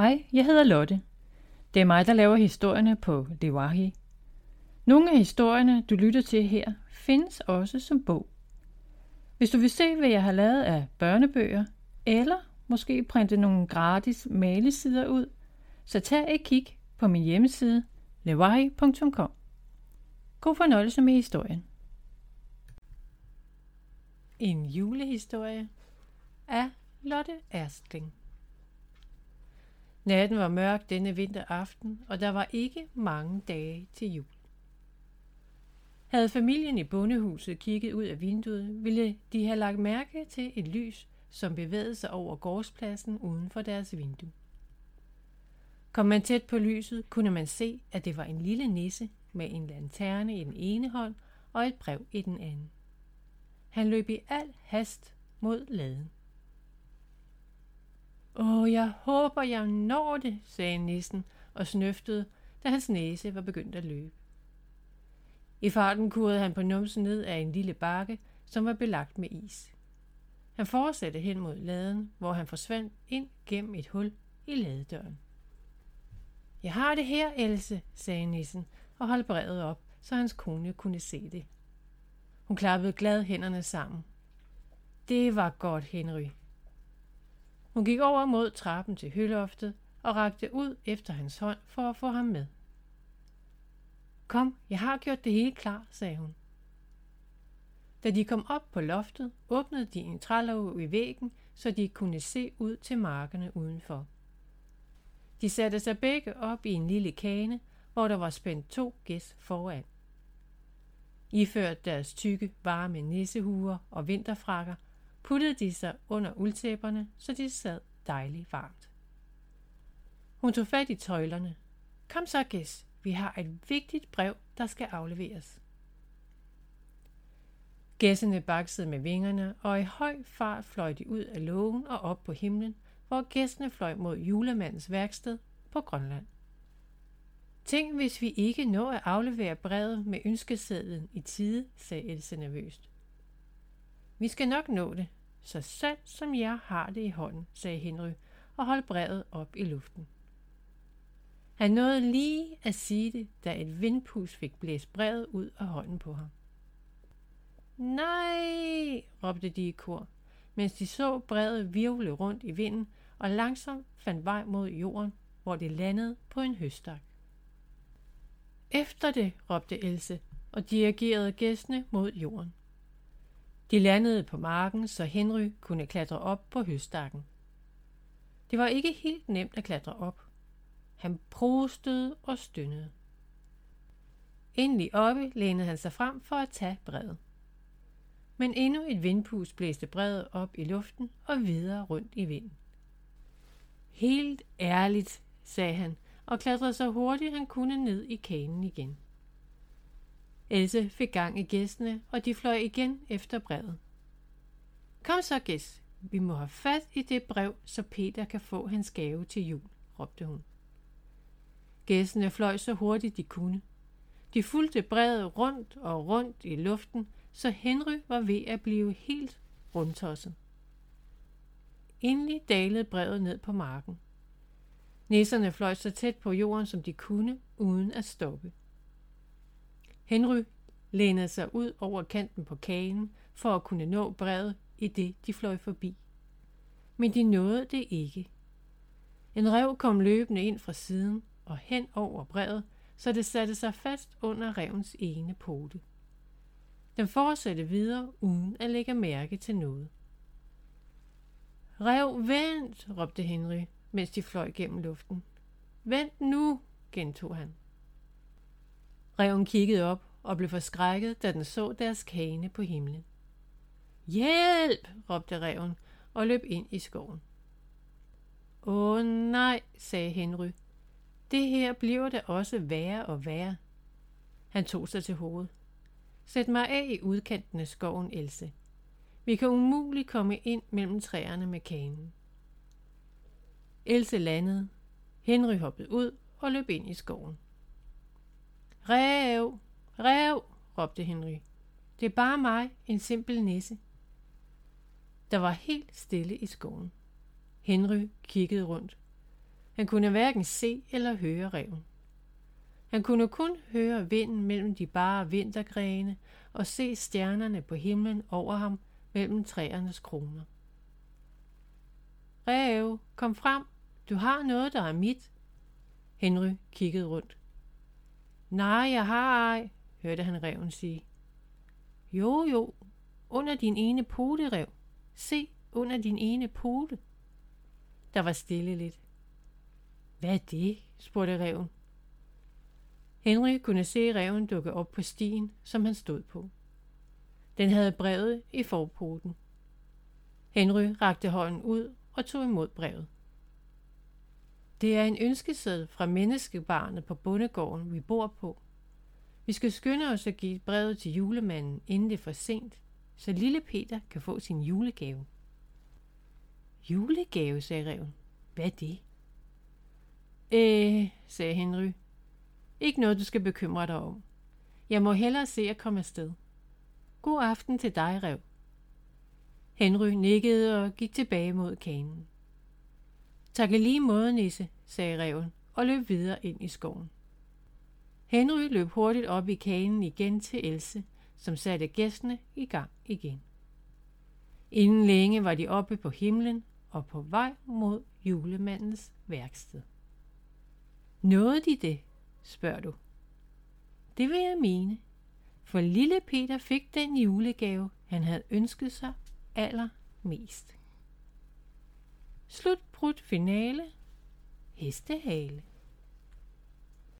Hej, jeg hedder Lotte. Det er mig, der laver historierne på Lewahi. Nogle af historierne, du lytter til her, findes også som bog. Hvis du vil se, hvad jeg har lavet af børnebøger, eller måske printe nogle gratis malesider ud, så tag et kig på min hjemmeside lewahi.com. God fornøjelse med historien. En julehistorie af Lotte Erstling. Natten var mørk denne vinteraften, og der var ikke mange dage til jul. Havde familien i bondehuset kigget ud af vinduet, ville de have lagt mærke til et lys, som bevægede sig over gårdspladsen uden for deres vindue. Kom man tæt på lyset, kunne man se, at det var en lille nisse med en lanterne i den ene hånd og et brev i den anden. Han løb i al hast mod laden. Åh, jeg håber, jeg når det, sagde nissen og snøftede, da hans næse var begyndt at løbe. I farten kurede han på numsen ned af en lille bakke, som var belagt med is. Han fortsatte hen mod laden, hvor han forsvandt ind gennem et hul i ladedøren. Jeg har det her, Else, sagde nissen og holdt brevet op, så hans kone kunne se det. Hun klappede glad hænderne sammen. Det var godt, Henry. Hun gik over mod trappen til høloftet og rakte ud efter hans hånd for at få ham med. Kom, jeg har gjort det hele klar, sagde hun. Da de kom op på loftet, åbnede de en trælov i væggen, så de kunne se ud til markerne udenfor. De satte sig begge op i en lille kane, hvor der var spændt to gæs foran. Iført deres tykke, varme nissehuer og vinterfrakker, puttede de sig under uldtæpperne, så de sad dejligt varmt. Hun tog fat i tøjlerne. Kom så, gæs, vi har et vigtigt brev, der skal afleveres. Gæssene baksede med vingerne, og i høj fart fløj de ud af lågen og op på himlen, hvor gæstene fløj mod julemandens værksted på Grønland. Tænk, hvis vi ikke når at aflevere brevet med ønskesedlen i tide, sagde Else nervøst. Vi skal nok nå det, så sandt som jeg har det i hånden, sagde Henry og holdt brevet op i luften. Han nåede lige at sige det, da et vindpus fik blæst brevet ud af hånden på ham. Nej, råbte de i kor, mens de så brevet virvle rundt i vinden og langsomt fandt vej mod jorden, hvor det landede på en høstak. Efter det, råbte Else og dirigerede gæstene mod jorden. De landede på marken, så Henry kunne klatre op på høstakken. Det var ikke helt nemt at klatre op. Han prostede og stønnede. Endelig oppe lænede han sig frem for at tage brevet. Men endnu et vindpus blæste brevet op i luften og videre rundt i vinden. Helt ærligt, sagde han og klatrede så hurtigt han kunne ned i kanen igen. Else fik gang i gæstene, og de fløj igen efter brevet. Kom så, gæst. Vi må have fat i det brev, så Peter kan få hans gave til jul, råbte hun. Gæstene fløj så hurtigt de kunne. De fulgte brevet rundt og rundt i luften, så Henry var ved at blive helt rundtosset. Endelig dalede brevet ned på marken. Nisserne fløj så tæt på jorden, som de kunne, uden at stoppe. Henry lænede sig ud over kanten på kagen for at kunne nå brevet i det, de fløj forbi. Men de nåede det ikke. En rev kom løbende ind fra siden og hen over brevet, så det satte sig fast under revens ene pote. Den fortsatte videre uden at lægge mærke til noget. Rev, vent, råbte Henry, mens de fløj gennem luften. Vent nu, gentog han. Reven kiggede op og blev forskrækket, da den så deres kane på himlen. Hjælp! råbte reven og løb ind i skoven. Åh nej, sagde Henry. Det her bliver da også værre og værre. Han tog sig til hovedet. Sæt mig af i udkanten af skoven, Else. Vi kan umuligt komme ind mellem træerne med kanen. Else landede. Henry hoppede ud og løb ind i skoven. Rev! Rev! råbte Henry. Det er bare mig, en simpel nisse. Der var helt stille i skoven. Henry kiggede rundt. Han kunne hverken se eller høre reven. Han kunne kun høre vinden mellem de bare vintergrene og se stjernerne på himlen over ham mellem træernes kroner. Rev, kom frem. Du har noget, der er mit. Henry kiggede rundt. Nej, jeg har ej, hørte han reven sige. Jo, jo, under din ene pote, rev. Se, under din ene pote. Der var stille lidt. Hvad er det? spurgte reven. Henry kunne se reven dukke op på stien, som han stod på. Den havde brevet i forpoten. Henry rakte hånden ud og tog imod brevet. Det er en ønskeseddel fra menneskebarnet på bondegården, vi bor på. Vi skal skynde os at give brevet til julemanden, inden det er for sent, så lille Peter kan få sin julegave. Julegave, sagde reven. Hvad er det? Øh, sagde Henry. Ikke noget, du skal bekymre dig om. Jeg må hellere se at komme afsted. God aften til dig, rev. Henry nikkede og gik tilbage mod kanen. Tak lige måde, Nisse, sagde reven og løb videre ind i skoven. Henry løb hurtigt op i kanen igen til Else, som satte gæstene i gang igen. Inden længe var de oppe på himlen og på vej mod julemandens værksted. Nåede de det, spørger du. Det vil jeg mene, for lille Peter fik den julegave, han havde ønsket sig allermest. Slut prut finale. Hestehale.